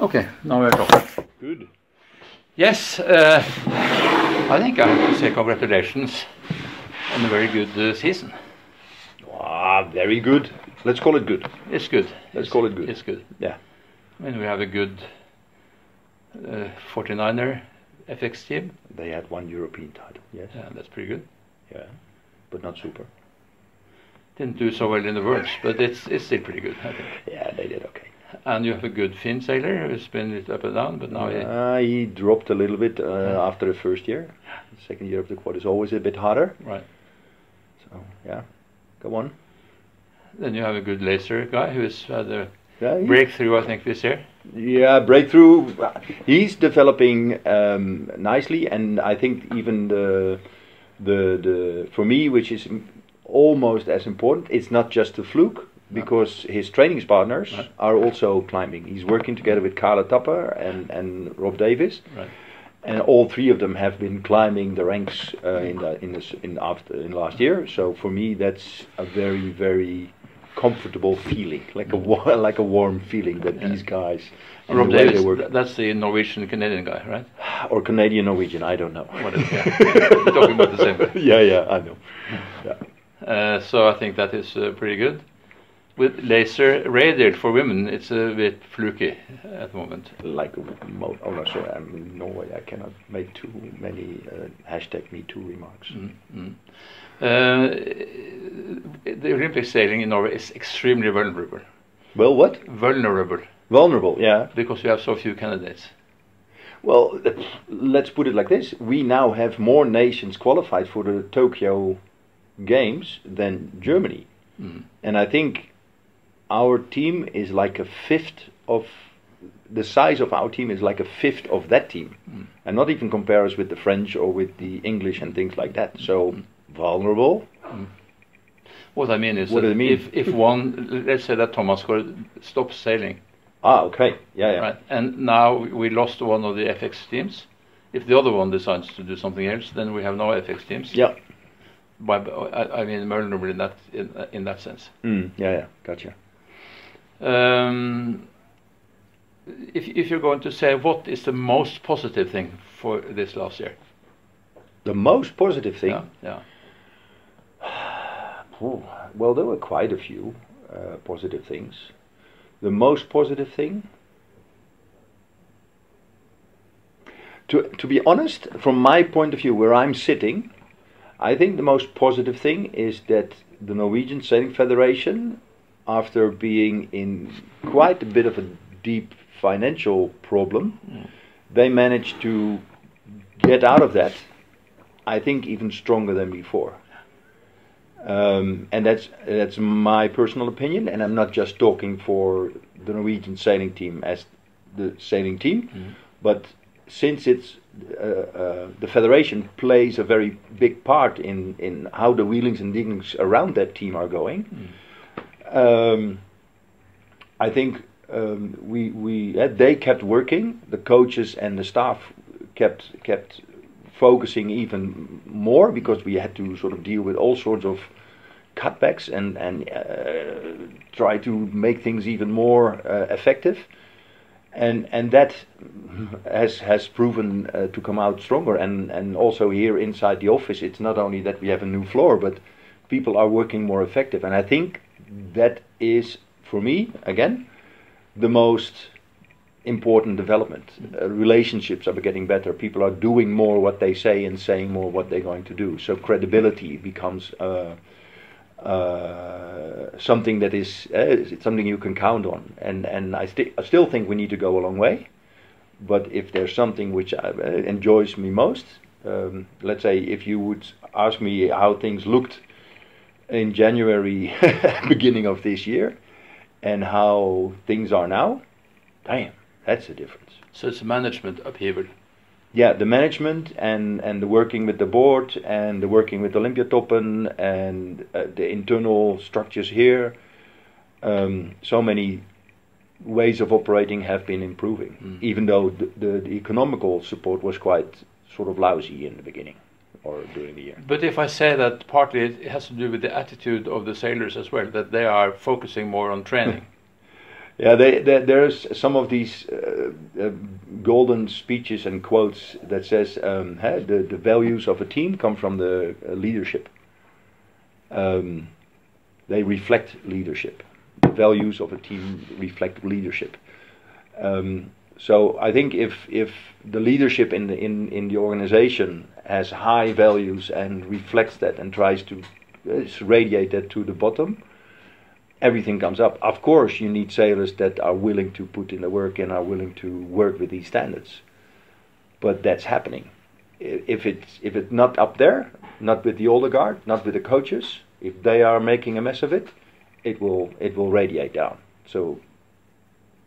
Okay, now we're talking. Good. Yes, uh, I think I have to say congratulations on a very good uh, season. Ah, very good. Let's call it good. It's good. Let's It's- call it good. It's good. Yeah. I mean, we have a good uh, 49er FX team. They had one European title. Yes. Yeah, that's pretty good. Yeah. But not super. Didn't do so well in the Worlds, but it's it's still pretty good, I think. Yeah, they did okay. And you have a good Finn sailor who's been a bit up and down, but now he, Uh, he dropped a little bit uh, Yeah. after the first year. The second year of the quad is always a bit harder. right. So yeah, go on. Then you have a good laser guy who's had a Yeah, breakthrough, I think, this year. Yeah, breakthrough. He's developing um, nicely, and I think even the the the for me, which is almost as important, it's not just a fluke because his training partners Right. are also climbing. He's working together with Kaarle Tapper and and Rob Davis, Right. and all three of them have been climbing the ranks uh, in the in this in after in last year. So for me, that's a very very comfortable feeling, like a wa- like a warm feeling that Yeah. these guys Rob the Davis, th- that's the Norwegian Canadian guy, right? or Canadian Norwegian, I don't know. Whatever. Yeah. We're talking about the same guy. yeah, yeah, I know. Yeah. Uh, so I think that is uh, pretty good. With laser radial for women, it's a bit fluky at the moment. Like, oh no, sorry, I'm in Norway. I cannot make too many uh, hashtag Me Too remarks. Mm, mm. Uh, the Olympic sailing in Norway is extremely vulnerable. Well, what? Vulnerable Vulnerable, yeah. because we have so few candidates. Well, let's put it like this: we now have more nations qualified for the Tokyo Games than Germany, Mm. and I think our team is like a fifth of the size of our team is like a fifth of that team, Mm. and not even compare us with the French or with the English and things like that. So Mm. vulnerable. What I mean is What that mean? if if one, let's say that Thomas stops sailing, Ah, okay, yeah, yeah. right, and now we lost one of the FX teams. If the other one decides to do something else, then we have no FX teams. Yeah. By, I, I mean vulnerable in that in, in that sense. Mm, yeah, yeah, gotcha. Um, if if you're going to say what is the most positive thing for this last year? The most positive thing. Yeah, yeah. Well, there were quite a few uh, positive things. The most positive thing, to to be honest, from my point of view, where I'm sitting, I think the most positive thing is that the Norwegian Sailing Federation, after being in quite a bit of a deep financial problem, they managed to get out of that. I think even stronger than before. Um, and that's that's my personal opinion, and I'm not just talking for the Norwegian sailing team as the sailing team, but since it's uh, uh, the federation plays a very big part in in how the wheelings and dealings around that team are going. Um, I think um, we we they kept working. The coaches and the staff kept kept focusing even more because we had to sort of deal with all sorts of cutbacks and and uh, try to make things even more uh, effective. And and that has has proven uh, to come out stronger. And and also here inside the office, it's not only that we have a new floor, but people are working more effective. And I think that is for me again the most important development. Uh, relationships are getting better. People are doing more what they say and saying more what they're going to do. So credibility becomes uh, uh, something that is uh, it's something you can count on. And and I, sti- I still think we need to go a long way. But if there's something which I, uh, enjoys me most, um, let's say if you would ask me how things looked in January, beginning of this year, and how things are now, damn, that's a difference. So it's management upheaval. Yeah, the management and and the working with the board and the working with Olympia Olympiatoppen and uh, the internal structures here. Um, so many ways of operating have been improving, Mm. even though the, the, the economical support was quite sort of lousy in the beginning or during the year. But if I say that partly it has to do with the attitude of the sailors as well, that they are focusing more on training. Yeah, they, they, there's some of these uh, uh, golden speeches and quotes that says um, hey, the the values of a team come from the uh, leadership. Um, they reflect leadership. The values of a team reflect leadership. Um, so I think if if the leadership in the in, in the organization has high values and reflects that and tries to radiate that to the bottom, everything comes up. Of course, you need sailors that are willing to put in the work and are willing to work with these standards. But that's happening. If it's if it's not up there, not with the older guard, not with the coaches, if they are making a mess of it, it will it will radiate down. So,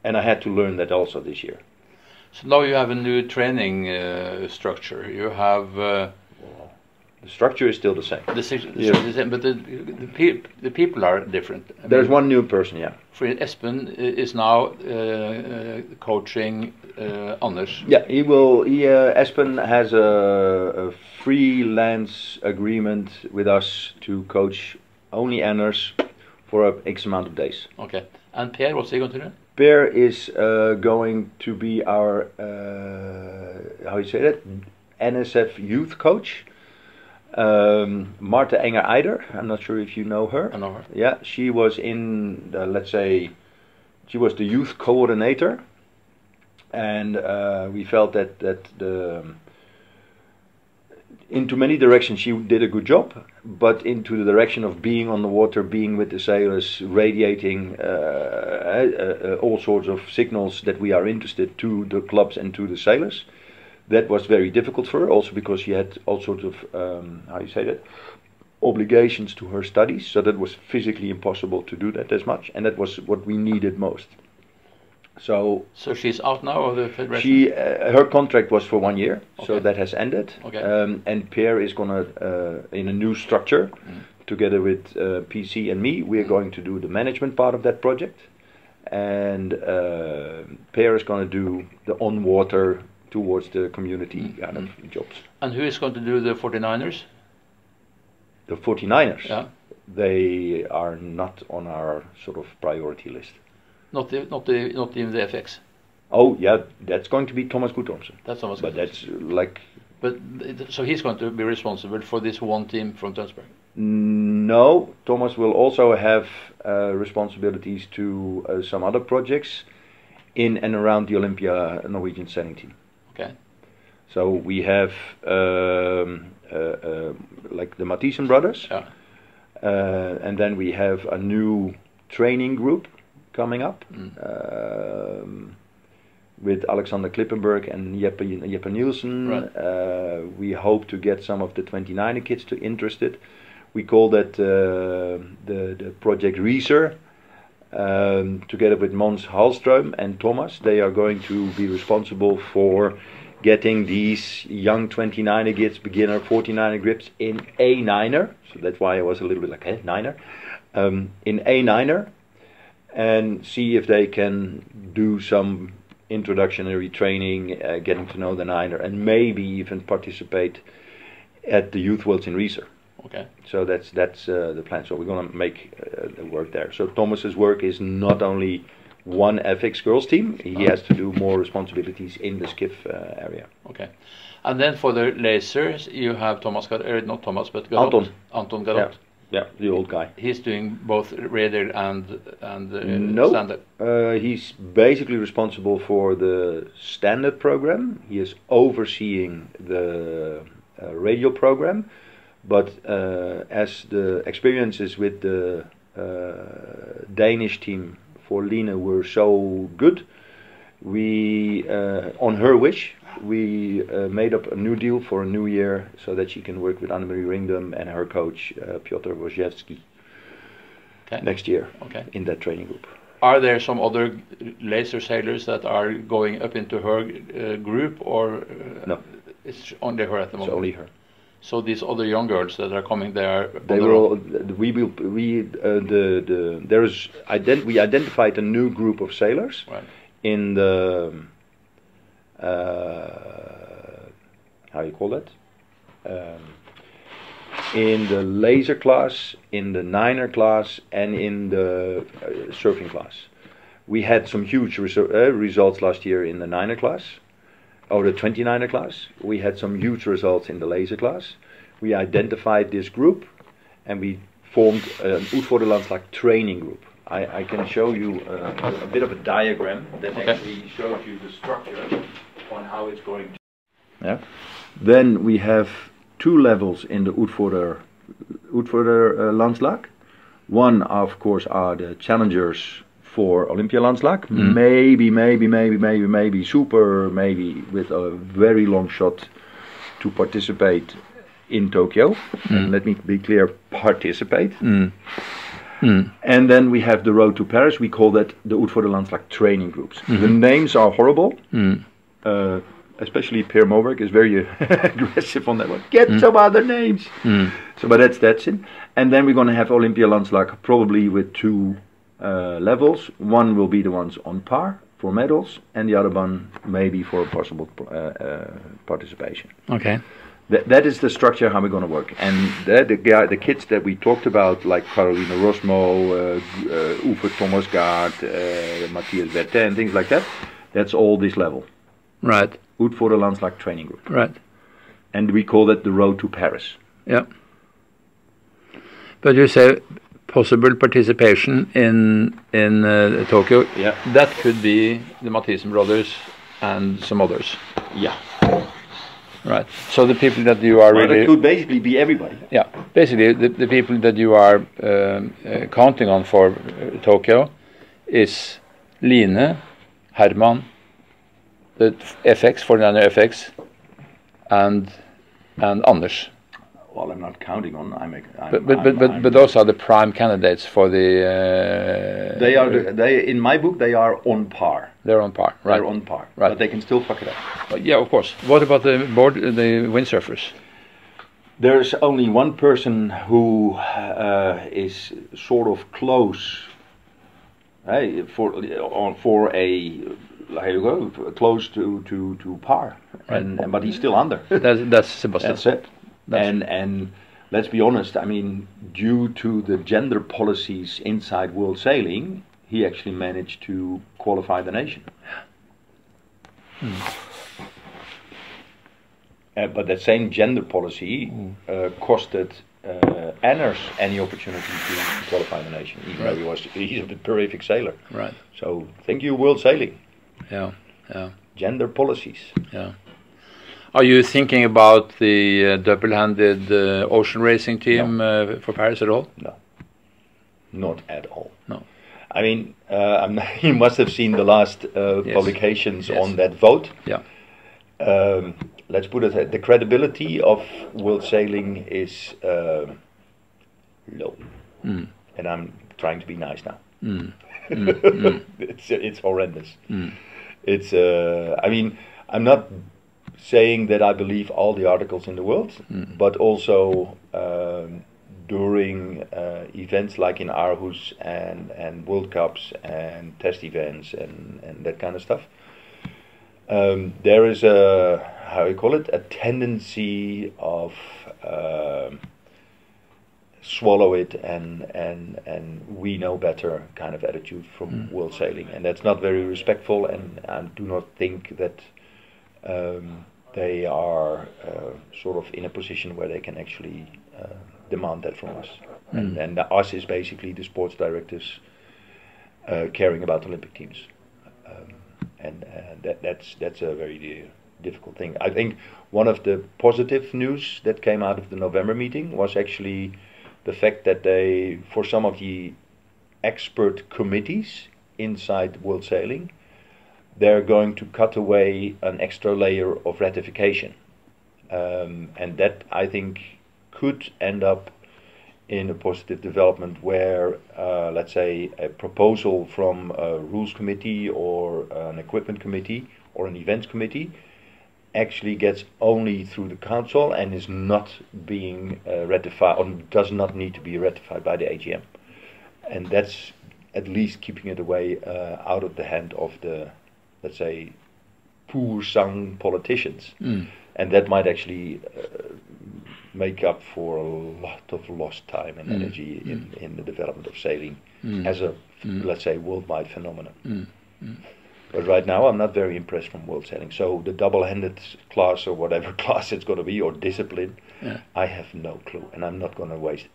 and I had to learn that also this year. So now you have a new training uh, structure. You have uh, The structure is still the same. the, the Yeah. the same, but the the, pe the people are different. I There's mean, one new person, yeah. For Espen is now uh, uh, coaching uh, Anders. Yeah, he will. He, uh, Espen has a, a freelance agreement with us to coach only Anders for a X amount of days. Okay. And Pierre, what's he going to do? Per is uh, going to be our uh, how you say that NSF youth coach. Um, Marta Enger Eider, I'm not sure if you know her. I know her. Yeah, she was in, the, let's say, she was the youth coordinator, and uh, we felt that that the into many directions she did a good job, but into the direction of being on the water, being with the sailors, radiating uh, uh, uh, all sorts of signals that we are interested to the clubs and to the sailors. That was very difficult for her, also because she had all sorts of um, how you say that obligations to her studies, so that was physically impossible to do that as much, and that was what we needed most. So So she's out now of the federation. she, uh, her contract was for one year, so that has ended. Okay. Um, and Pierre is gonna, uh, in a new structure, Mm. together with uh, PC and me, we are going to do the management part of that project, and uh, Pierre is gonna do the on water towards the community Mm, kind of jobs. And who is going to do the 49ers? The 49ers, Yeah. they are not on our sort of priority list. Not the, not the, not even the FX. Oh yeah, that's going to be Thomas Guttormsen. That's almost. But that's like But so he's going to be responsible for this one team from Tønsberg. No, Thomas will also have uh, responsibilities to uh, some other projects in and around the Olympia Norwegian sailing team. Okay. So we have um, uh, uh, like the Mathisen brothers, Yeah. uh, and then we have a new training group coming up Mm. um, with Alexander Klippenberg and Jeppe, Jeppe Nielsen. Right. Uh, we hope to get some of the 29er kids to interested. We call that uh, the, the project Reeser. Um, together with Mons Hallström and Thomas, they are going to be responsible for getting these young 29er kids, beginner 49er grips in A9er. So that's why I was a little bit like, eh, niner? Um, in a niner and see if they can do some introductionary training, uh, getting to know the niner, and maybe even participate at the Youth Worlds in Reeser. Okay. So that's that's uh, the plan. So we're going to make uh, the work there. So Thomas's work is not only one FX girls team; he Oh. has to do more responsibilities in the skiff uh, area. Okay. And then for the lasers, you have Thomas, Gar- uh, not Thomas, but Galot. Anton. Anton Galot. Yeah, the old guy. He's doing both radial and and uh, No. standard. Uh, he's basically responsible for the standard program. He is overseeing the uh, radial program, but uh, as the experiences with the uh, Danish team for Lina were so good, we, uh, on her wish, we uh, made up a new deal for a new year so that she can work with Annemarie Rindom and her coach uh, Piotr Wojciechowski Okay. next year Okay. in that training group. Are there some other laser sailors that are going up into her uh, group, or uh, No. It's only her at the It's moment. only her. So these other young girls that are coming, they are. They were we will we uh, the the there is ident- we identified a new group of sailors Right. in the how you call it? um, in the laser class, in the niner class, and in the uh, surfing class. we had some huge resu- uh, results last year in the niner class, or the 29er class. We had some huge results in the laser class. We identified this group, and we formed an Utvorderlandslag training group. I, I can show you uh, a bit of a diagram that Okay. actually shows you the structure on how it's going to. Yeah. Then we have two levels in the Utvorder, Utvorder uh, Landslag. One, of course, are the challengers for Olympia Landslag. Mm. Maybe, maybe, maybe, maybe, maybe super, maybe with a very long shot to participate in Tokyo. And let me be clear, participate. Mm. Mm. And then we have the road to Paris. We call that the Utvorder Landslag training groups. The names are horrible. Mm. Uh, especially Per Moberg is very aggressive on that one. Get some other names. Mm. So, but that's that's it. And then we're going to have Olympia Landslag probably with two uh, levels. One will be the ones on par for medals, and the other one maybe for a possible uh, uh, participation. Okay. That, that is the structure how we're going to work. And the, the guy, the kids that we talked about, like Carolina Rosmo, uh, G- uh, Uwe Thomasgaard, uh, Matthias Bertin, and things like that, that's all this level. Right. Ut for the Landslag training group. Right. And we call that the road to Paris. Yeah. But you say possible participation in in uh, Tokyo. Yeah. That could be the Mathisen brothers and some others. Yeah. Right. So the people that you are Well, really it could basically be everybody. yeah basically the, the people that you are um, uh, counting on for uh, Tokyo is Line, Herman, the FX 49er FX, and and Anders. Well, I'm not counting on. I'm. I'm But but I'm- but but, I'm- but those are the prime candidates for the. Uh, they are. The, they in my book they are on par. They're on par, right? They're on par. Right. But they can still fuck it up. But yeah, of course. What about the board, the windsurfers? There's only one person who uh, is sort of close, hey, for on for a go close to to to par, and, and but he's still under. That's that's Sebastian. That's it. That's- and and let's be honest. I mean, due to the gender policies inside world sailing, he actually managed to qualify the nation. Uh, but that same gender policy uh, costed uh, Anders any opportunity to qualify the nation, even though he was he's a terrific sailor. Right. So thank you, world sailing. Yeah. Yeah. Gender policies. Yeah. Are you thinking about the uh, double-handed uh, ocean racing team uh, for Paris at all? No, not at all. No. I mean, uh, I'm not, you must have seen the last uh, Yes. publications Yes. on that vote. Yeah. Um, let's put it that the credibility of world sailing is um low, Mm. and I'm trying to be nice now. Mm. Mm. Mm. it's it's horrendous. Mm. It's uh, I mean, I'm not saying that I believe all the articles in the world, but also um, during uh, events like in Aarhus and and World Cups and test events and and that kind of stuff. Um, there is a how you call it a tendency of um, swallow it and and and we know better kind of attitude from world sailing, and that's not very respectful. And I do not think that um, they are uh, sort of in a position where they can actually uh, demand that from us. And and the us is basically the sports directors uh, caring about Olympic teams, um, and that that's that's a very uh, difficult thing. I think one of the positive news that came out of the November meeting was actually the fact that they, for some of the expert committees inside World Sailing, they're going to cut away an extra layer of ratification. Um, and that, I think, could end up in a positive development where, uh, let's say, a proposal from a rules committee or an equipment committee or an events committee actually gets only through the council and is not being uh, ratified or does not need to be ratified by the AGM. And that's at least keeping it away uh, out of the hand of the, let's say, poor sang politicians. Mm. And that might actually uh, make up for a lot of lost time and Mm. energy in, in the development of sailing Mm. as a Mm. let's say worldwide phenomenon. Mm. But right now, I'm not very impressed from world sailing. So the double-handed class or whatever class it's going to be or discipline, Yeah. I have no clue, and I'm not going to waste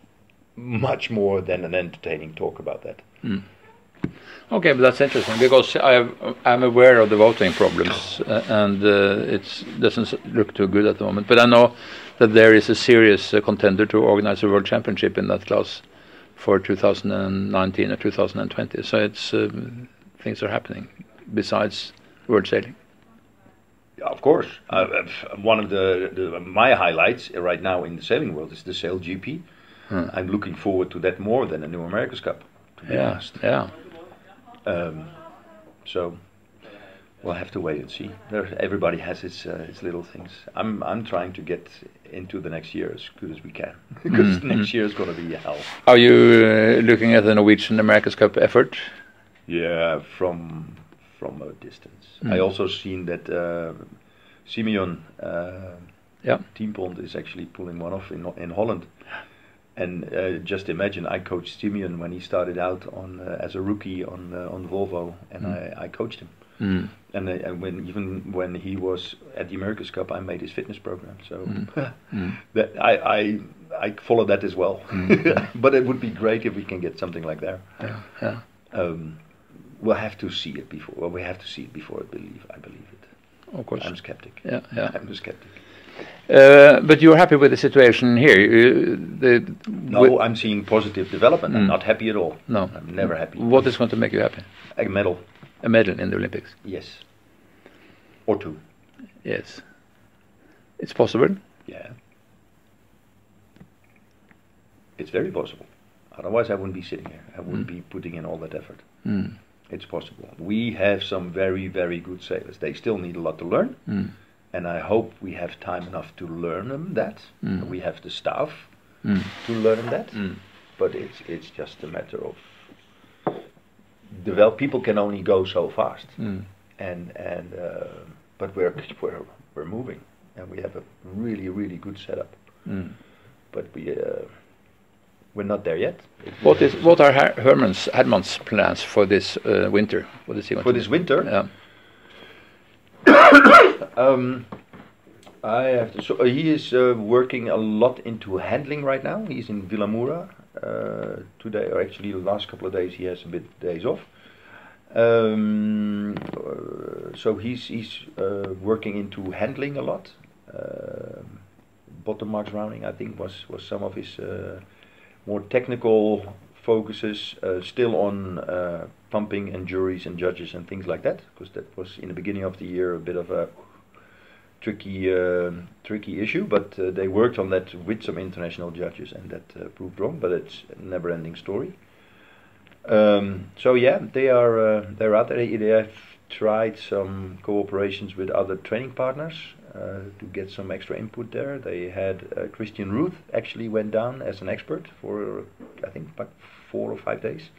much more than an entertaining talk about that. Okay, but that's interesting because I I'm aware of the voting problems uh, and uh, it doesn't look too good at the moment. But I know that there is a serious uh, contender to organize a world championship in that class for 2019 or 2020. So it's um, things are happening besides world sailing. Of course. Uh, uh, one of the, the my highlights right now in the sailing world is the Sail GP. Hmm. I'm looking forward to that more than the New America's Cup. To be Yeah, honest. yeah. Um, so we'll have to wait and see. There, everybody has its uh, its little things. I'm I'm trying to get into the next year as good as we can because Mm, next year is going to be hell. Are you uh, looking at the Norwegian America's Cup effort? Yeah, from from a distance. Mm. I also seen that uh, Simeon uh, Yeah. Tienpont is actually pulling one off in in Holland. And uh, just imagine, I coached Simeon when he started out on uh, as a rookie on uh, on Volvo, and Mm. I, I coached him. Mm. And, uh, and when even when he was at the America's Cup, I made his fitness program. So Mm. that I, I I follow that as well. Mm. but it would be great if we can get something like that. Yeah, yeah. Um, we'll have to see it before. Well, we have to see it before I believe. I believe it. Of course. I'm skeptic. Yeah, yeah. I'm a skeptic. Uh, but you're happy with the situation here? You, the, No, I'm seeing positive development. I'm Mm. not happy at all. no. I'm never happy. What is going to make you happy? A medal, A medal in the Olympics? yes, or two. Yes. It's possible. Yeah, it's very possible. Otherwise, I wouldn't be sitting here. I wouldn't Mm. be putting in all that effort. Mm. It's possible. We have some very, very good sailors. They still need a lot to learn, Mm. and I hope we have time enough to learn them that. Mm. We have the staff Mm. to learn that. Mm. But it's it's just a matter of develop. People can only go so fast, Mm. and and uh, but we're we're we're moving, and we have a really really good setup. Mm. But we uh, we're not there yet. What is what are Her- Herman's Herman's plans for this uh, winter? What does he want for this winter? Yeah. Um, I have to. So uh, he is uh, working a lot into handling right now. He's in Vilamoura uh, today, or actually the last couple of days he has a bit days off. Um, uh, so he's he's uh, working into handling a lot. Bottom marks rounding, I think, was was some of his uh, more technical focuses. Uh, still on uh, pumping and juries and judges and things like that, because that was in the beginning of the year a bit of a tricky um tricky issue. But uh, they worked on that with some international judges, and that uh, proved wrong. But it's a never-ending story. Um, so yeah, they are uh, they're out there. They, have tried some cooperations with other training partners uh, to get some extra input there. They had uh, Christian Ruth actually went down as an expert for I think about four or five days.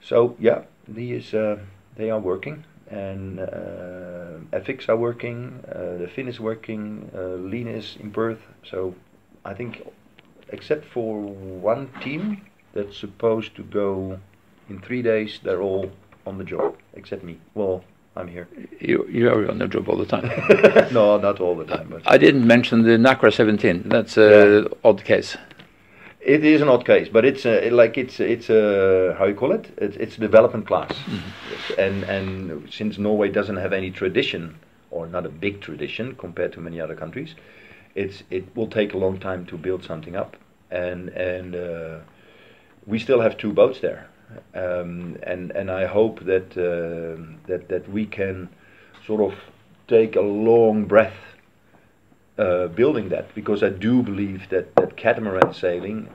So yeah, he is. Uh, they are working, and uh, are working. Uh, the Finn is working. Uh, Lean is in Perth. So I think, except for one team that's supposed to go in three days, they're all on the job except me. Well, I'm here. You you are on the job all the time. no, not all the time, but I didn't mention the NACRA 17. That's an Yeah. odd case. it is an odd case. But it's a, like it's it's a how you call it? It's, it's a development class, and and since Norway doesn't have any tradition or not a big tradition compared to many other countries, it's it will take a long time to build something up, and and uh, we still have two boats there, um, and and I hope that uh, that that we can sort of take a long breath uh, building that because I do believe that, that catamaran sailing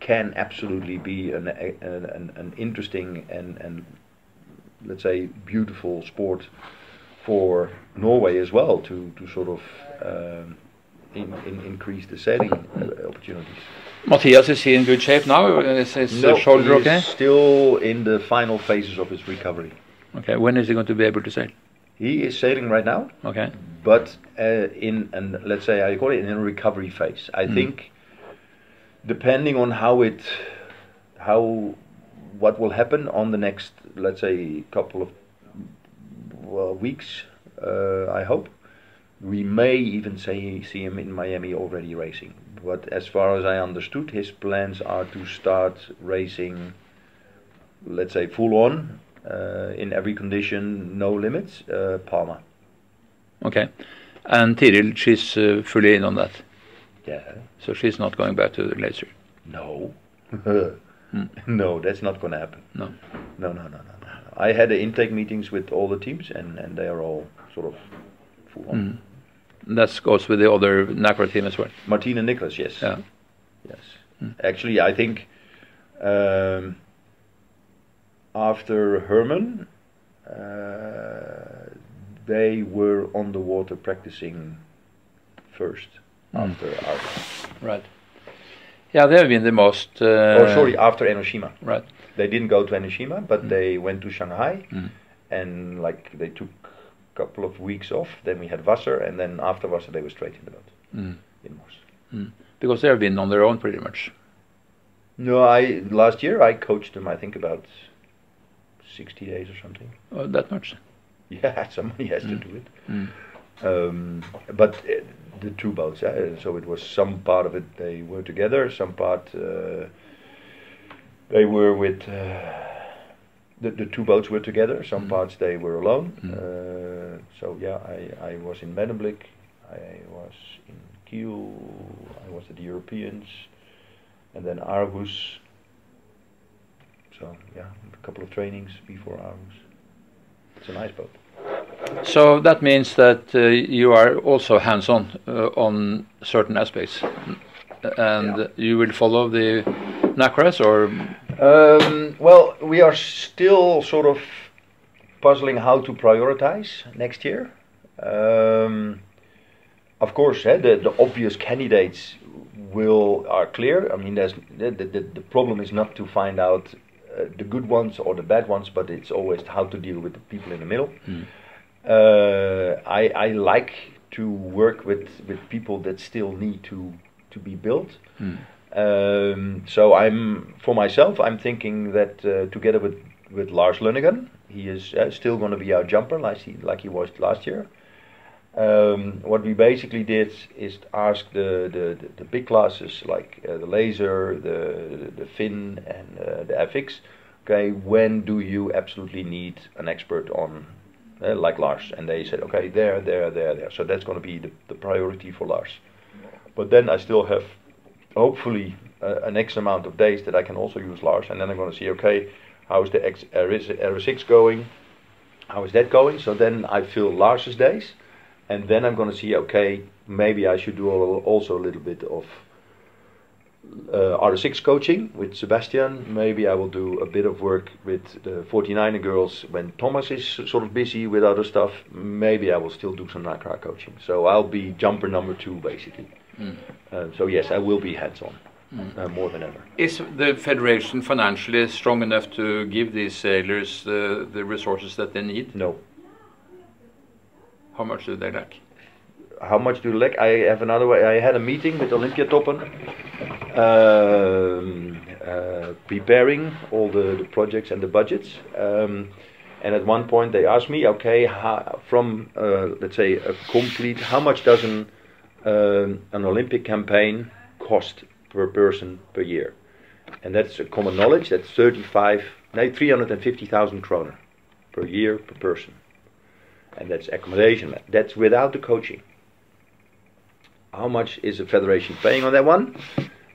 can absolutely be an, an, an, interesting and, and let's say beautiful sport for Norway as well to, to sort of um, in, in increase the sailing uh, opportunities. Matthias is he in good shape now? Is his uh, No, shoulder okay? still in the final phases of his recovery. Okay. When is he going to be able to sail? He is sailing right now, Okay. but uh, in an let's say I call it in a recovery phase. I think depending on how it how what will happen on the next let's say couple of well, weeks, uh, I hope we may even say see him in Miami already racing. But as far as I understood, his plans are to start racing, let's say full on, uh, in every condition, no limits, uh, Palma. Okay. And Tiril, she's uh, fully in on that. Yeah. So she's not going back to the glacier. No. No, that's not going to happen. No. No, no, no, no, no. I had the intake meetings with all the teams, and, and they are all sort of full on. That goes with the other NACRA team as well. Martina Nicholas, yes. Yeah. Yes. Actually, I think um, after Herman, uh, they were on the water practicing first after Aarhus. Right. Yeah, they have been the most. Uh, oh, sorry, after Enoshima. Right. They didn't go to Enoshima, but they went to Shanghai, Mm. and like they took couple of weeks off. Then we had Wasser, and then after Wasser they were straight in the boat Mm. in Moss. Because they have been on their own pretty much. No, I last year I coached them. I think about sixty days or something. Oh, that much. Yeah, somebody has to do it. Mm. Um, but uh, the two boats, uh, so it was some part of it they were together, some part uh, they were with. Uh, the, the two boats were together. Some Mm. parts they were alone. Mm. Uh, so yeah, I, I was in Medemblik, I was in Kiel, I was at the Europeans, and then Aarhus. So yeah, a couple of trainings before Aarhus. It's a nice boat. So that means that uh, you are also hands-on uh, on certain aspects, and Yeah. you will follow the NACRAs or Um, well, we are still sort of puzzling how to prioritize next year. Um, of course, eh, the, the obvious candidates will are clear. I mean, there's the, the, the problem is not to find out uh, the good ones or the bad ones, but it's always how to deal with the people in the middle. Uh, I, I like to work with, with people that still need to, to be built. Um, so I'm for myself. I'm thinking that uh, together with with Lars Lunnigan, he is uh, still going to be our jumper like he like he was last year. Um, what we basically did is ask the the, the, the big classes like uh, the laser, the the fin, and uh, the FX. Okay, when do you absolutely need an expert on? Uh, like Lars, and they said, okay, there, there, there, there. So that's going to be the, the priority for Lars. But then I still have hopefully uh, an X amount of days that I can also use Lars, and then I'm going to see, okay, how is the X, RS:X going? How is that going? So then I fill Lars's days, and then I'm going to see, okay, maybe I should do a little, also a little bit of uh, RS:X coaching with Sebastian. Maybe I will do a bit of work with the 49er girls when Thomas is sort of busy with other stuff. Maybe I will still do some NACRA coaching. So I'll be jumper number two basically. Uh, so yes, I will be hands-on uh, more than ever. Is the federation financially strong enough to give these sailors the, the resources that they need? No. How much do they lack? How much do you lack? I have another way. I had a meeting with Olympiatoppen, um, uh, preparing all the, the projects and the budgets. Um, and at one point they asked me, okay, how, from uh, let's say a complete, how much does an um, an Olympic campaign cost per person per year? And that's a common knowledge. That's 35, no, 350,000 kroner per year per person. And that's accommodation. That's without the coaching. How much is the federation paying on that one?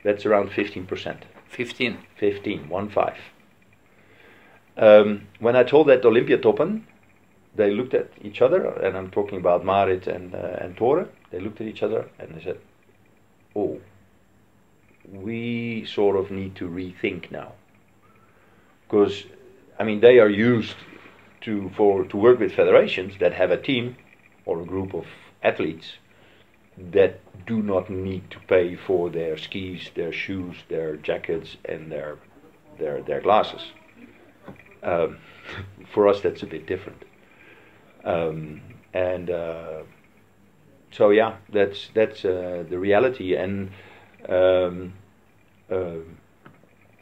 That's around 15%. 15. 15, one five. Um, when I told that to Olympiatoppen, they looked at each other, and I'm talking about Marit and, uh, and Tore. They looked at each other and they said, Oh, we sort of need to rethink now. Because, I mean, they are used to, for, to work with federations that have a team or a group of athletes that do not need to pay for their skis, their shoes, their jackets, and their their their glasses. Um, for us, that's a bit different. Um, and uh, so yeah, that's that's uh, the reality, and um, uh,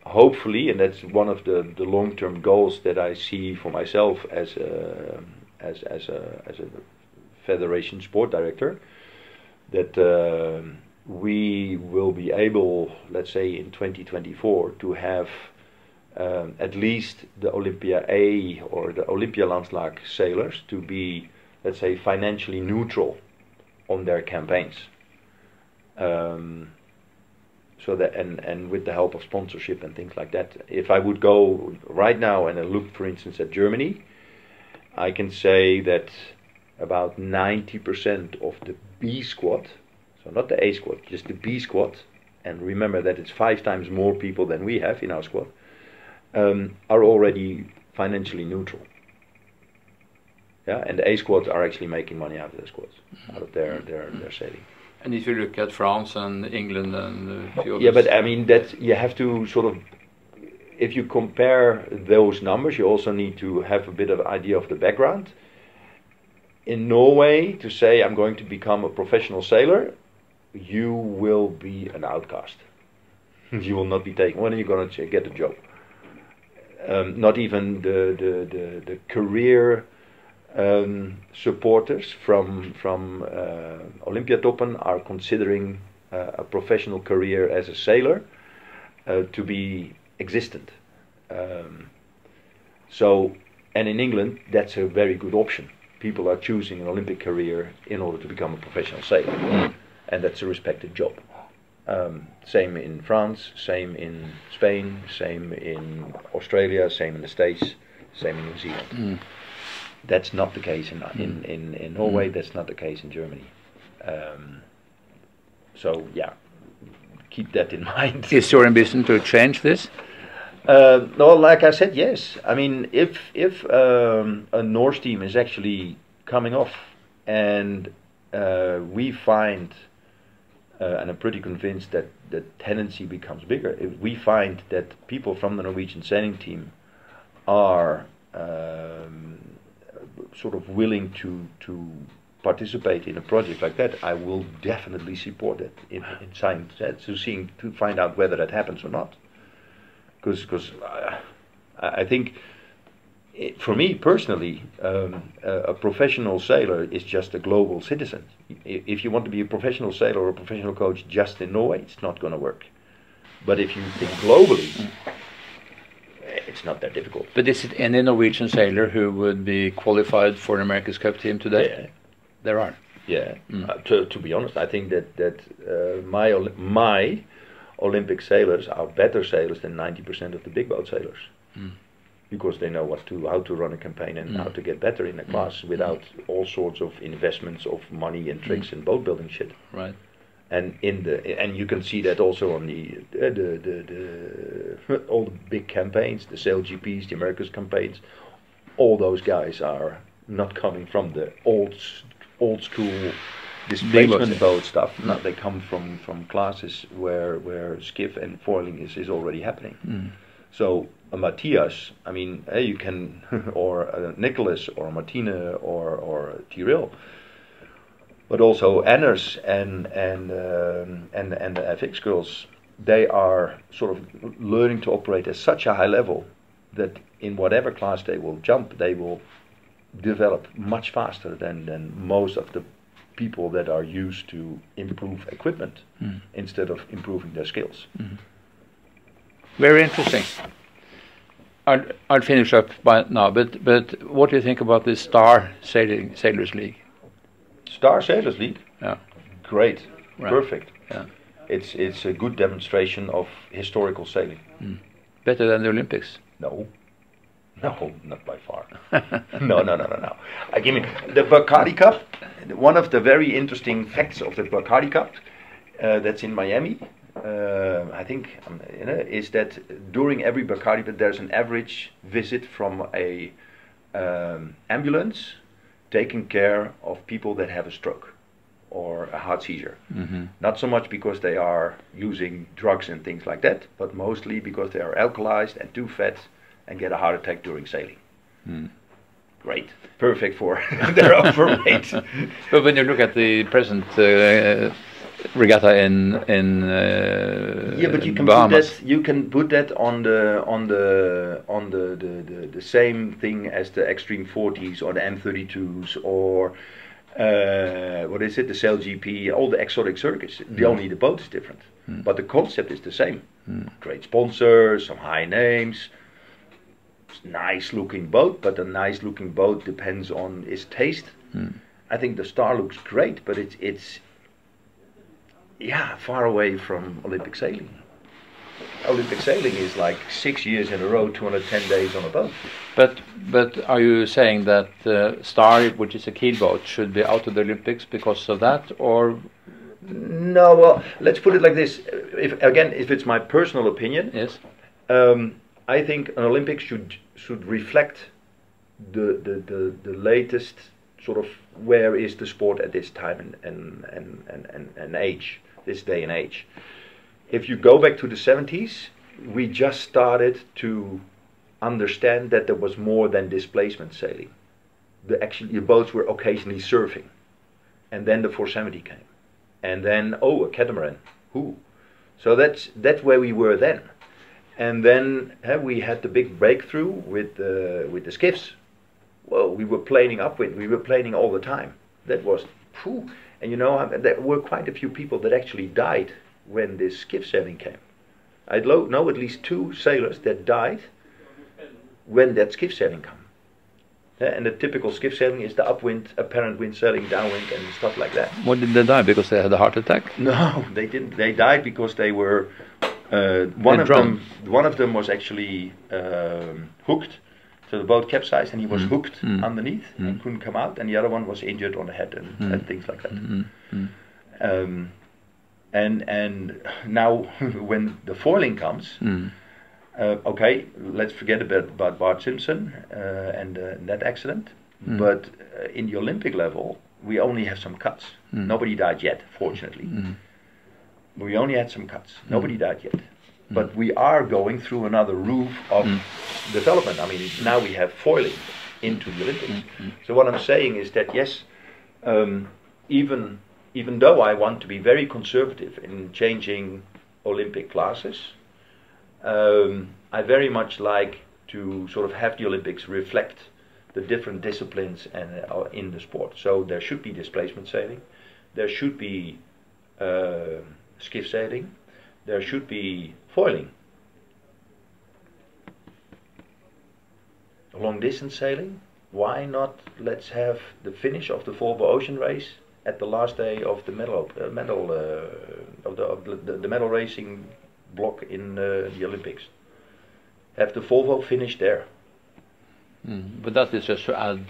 hopefully, and that's one of the, the long term goals that I see for myself as a as as a as a federation sport director, that uh, we will be able, let's say in 2024, to have um, at least the Olympia A or the Olympia Landslag sailors to be, let's say, financially neutral on their campaigns. Um, so that and and with the help of sponsorship and things like that. If I would go right now and look, for instance, at Germany, I can say that about 90% of the B squad, so not the A squad, just the B squad, and remember that it's five times more people than we have in our squad, um, are already financially neutral. Yeah, and the A squads are actually making money out of their squads, out of their their, their sailing. And if you look at France and England and a few Yeah, but I mean that you have to sort of, if you compare those numbers, you also need to have a bit of idea of the background. In Norway, to say I'm going to become a professional sailor, you will be an outcast. you will not be taken. When are you going to get a job? Um, not even the the the, the career um, supporters from from uh, Olympiatoppen are considering uh, a professional career as a sailor uh, to be existent. Um, so, and in England, that's a very good option. People are choosing an Olympic career in order to become a professional sailor, and that's a respected job. Um, same in France, same in Spain, same in Australia, same in the States, same in New Zealand. Mm. That's not the case in in, in, in Norway. That's not the case in Germany. Um, so yeah, keep that in mind. Is your ambition to change this? Uh, no, like I said, yes. I mean, if if um, a Norse team is actually coming off, and uh, we find, uh, and I'm pretty convinced that the tendency becomes bigger. If we find that people from the Norwegian sailing team are um, sort of willing to to participate in a project like that, I will definitely support it in, in science to seeing to find out whether that happens or not because because uh, I think it, for me personally, um, a, a professional sailor is just a global citizen. If you want to be a professional sailor or a professional coach just in Norway, it's not going to work. But if you think globally, it's not that difficult. But is it any Norwegian sailor who would be qualified for an America's Cup team today? Yeah. There are. Yeah, Mm. uh, to, to be honest, I think that that uh, my my Olympic sailors are better sailors than ninety percent of the big boat sailors, Mm. because they know what to how to run a campaign and Mm. how to get better in a class without all sorts of investments of money and tricks and boat building shit. Right. And in the and you can see that also on the uh, the, the, the all the big campaigns, the Sail GPs, the America's campaigns, all those guys are not coming from the old old school displacement boat stuff. No, they come from from classes where where skiff and foiling is, is already happening. Mm. So a Matthias, I mean, eh, you can, or Nicholas, or Martina, or or Tyrell, but also Anners and and um, and and the FX girls, they are sort of learning to operate at such a high level that in whatever class they will jump, they will develop much faster than than most of the people that are used to improve equipment Mm. instead of improving their skills. Very interesting. I'll, I'll finish up by now, but but what do you think about this Star Sailing Sailors League? Star Sailors League. Yeah. Great. Right. Perfect. Yeah. It's it's a good demonstration of historical sailing. Better than the Olympics. No. No, not by far. no, no, no, no, no. I give me the Bacardi Cup. One of the very interesting facts of the Bacardi Cup uh, that's in Miami, uh, I think, um, you know, is that during every Bacardi, but there's an average visit from a um, ambulance taking care of people that have a stroke or a heart seizure. Mm-hmm. Not so much because they are using drugs and things like that, but mostly because they are alkalized and too fat and get a heart attack during sailing. Mm. great, perfect for their overweight. But when you look at the present uh, regatta in in uh, yeah, but you can Bahamas, put that you can put that on the on the on the the, the, the same thing as the Extreme 40s or the M32s or uh, what is it, the Sail GP, all the exotic circuits. The only the boat is different, but the concept is the same. Great sponsors, some high names. Nice looking boat, but a nice looking boat depends on its taste. I think the Star looks great, but it's it's yeah far away from Olympic sailing. Olympic sailing is like six years in a row, 210 days on a boat. But but are you saying that uh, Star, which is a keel boat, should be out of the Olympics because of that, or No, well, let's put it like this. If again, if it's my personal opinion, yes? um, I think an Olympics should should reflect the, the, the, the latest sort of where is the sport at this time and, and, and, and, and, and age, this day and age. If you go back to the 70s, we just started to understand that there was more than displacement sailing. The actually the boats were occasionally surfing, and then the 470 came, and then oh a catamaran, who? So that's that's where we were then, and then eh, we had the big breakthrough with the with the skiffs. Well, we were planing up with We were planing all the time. That was, phew. And you know uh, there were quite a few people that actually died when this skiff sailing came. I lo- know at least two sailors that died when that skiff sailing came. Eh, and the typical skiff sailing is the upwind, apparent wind sailing, downwind, and stuff like that. What did they die because they had a heart attack? No, they didn't. They died because they were. Uh, one of them. One of them was actually um, hooked. So the boat capsized, and he was mm. hooked mm. underneath and mm. couldn't come out. And the other one was injured on the head and, and things like that. Um, and and now when the foiling comes, uh, okay, let's forget about, about Bart Simpson uh, and uh, that accident. But uh, in the Olympic level, we only have some cuts. Nobody died yet, fortunately. We only had some cuts. Nobody died yet. But we are going through another roof of development. I mean, now we have foiling into the Olympics. So what I'm saying is that yes, um, even even though I want to be very conservative in changing Olympic classes, um, I very much like to sort of have the Olympics reflect the different disciplines and uh, in the sport. So there should be displacement sailing, there should be uh, skiff sailing, there should be foiling. Long distance sailing, why not let's have the finish of the Volvo Ocean Race at the last day of the medal uh, medal uh, of the, of the, the, medal racing block in uh, the Olympics. Have the Volvo finish there. Mm. But that is just to add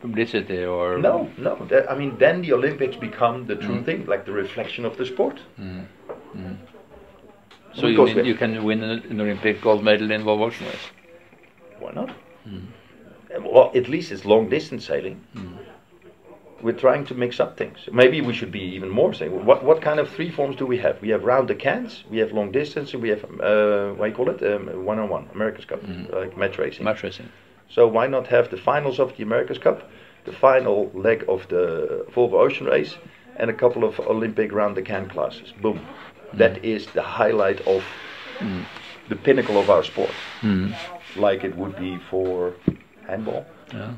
publicity or No, no. that- I mean, then the Olympics become the true thing, like the reflection of the sport. So you, mean you can win an, an Olympic gold medal in Volvo Ocean Race? Why not? Uh, Well, at least it's long distance sailing. We're trying to mix up things. Maybe we should be even more saying. What what kind of three forms do we have? We have round the cans, we have long distance, and we have uh, what do you call it? Um, one on one, America's Cup, like match racing. Match racing. So why not have the finals of the America's Cup, the final leg of the Volvo Ocean Race, and a couple of Olympic round the can classes? Boom. That is the highlight of the pinnacle of our sport. Like it would be for handball. Yeah.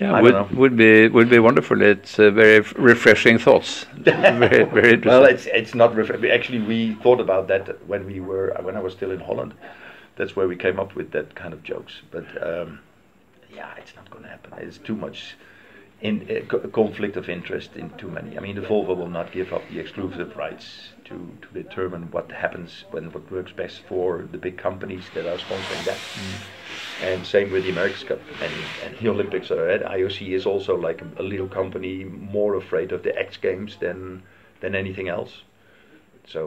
Yeah, I would would be would be wonderful. It's uh, very refreshing thoughts. very very interesting. Well, it's it's not ref- we- actually we thought about that when we were when I was still in Holland. That's where we came up with that kind of jokes. But um, yeah, it's not going to happen. It's too much in uh, co- conflict of interest in too many. I mean, the Volvo will not give up the exclusive rights to to determine what happens when what works best for the big companies that are sponsoring that. Mm. And same with the America's Cup and, and the Olympics. Are at. IOC is also like a, a little company more afraid of the X Games than than anything else.